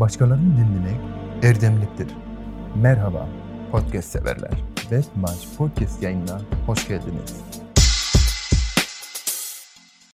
başkalarını dinlemek erdemliktir. Merhaba podcast severler. Best Match Podcast yayınına hoş geldiniz.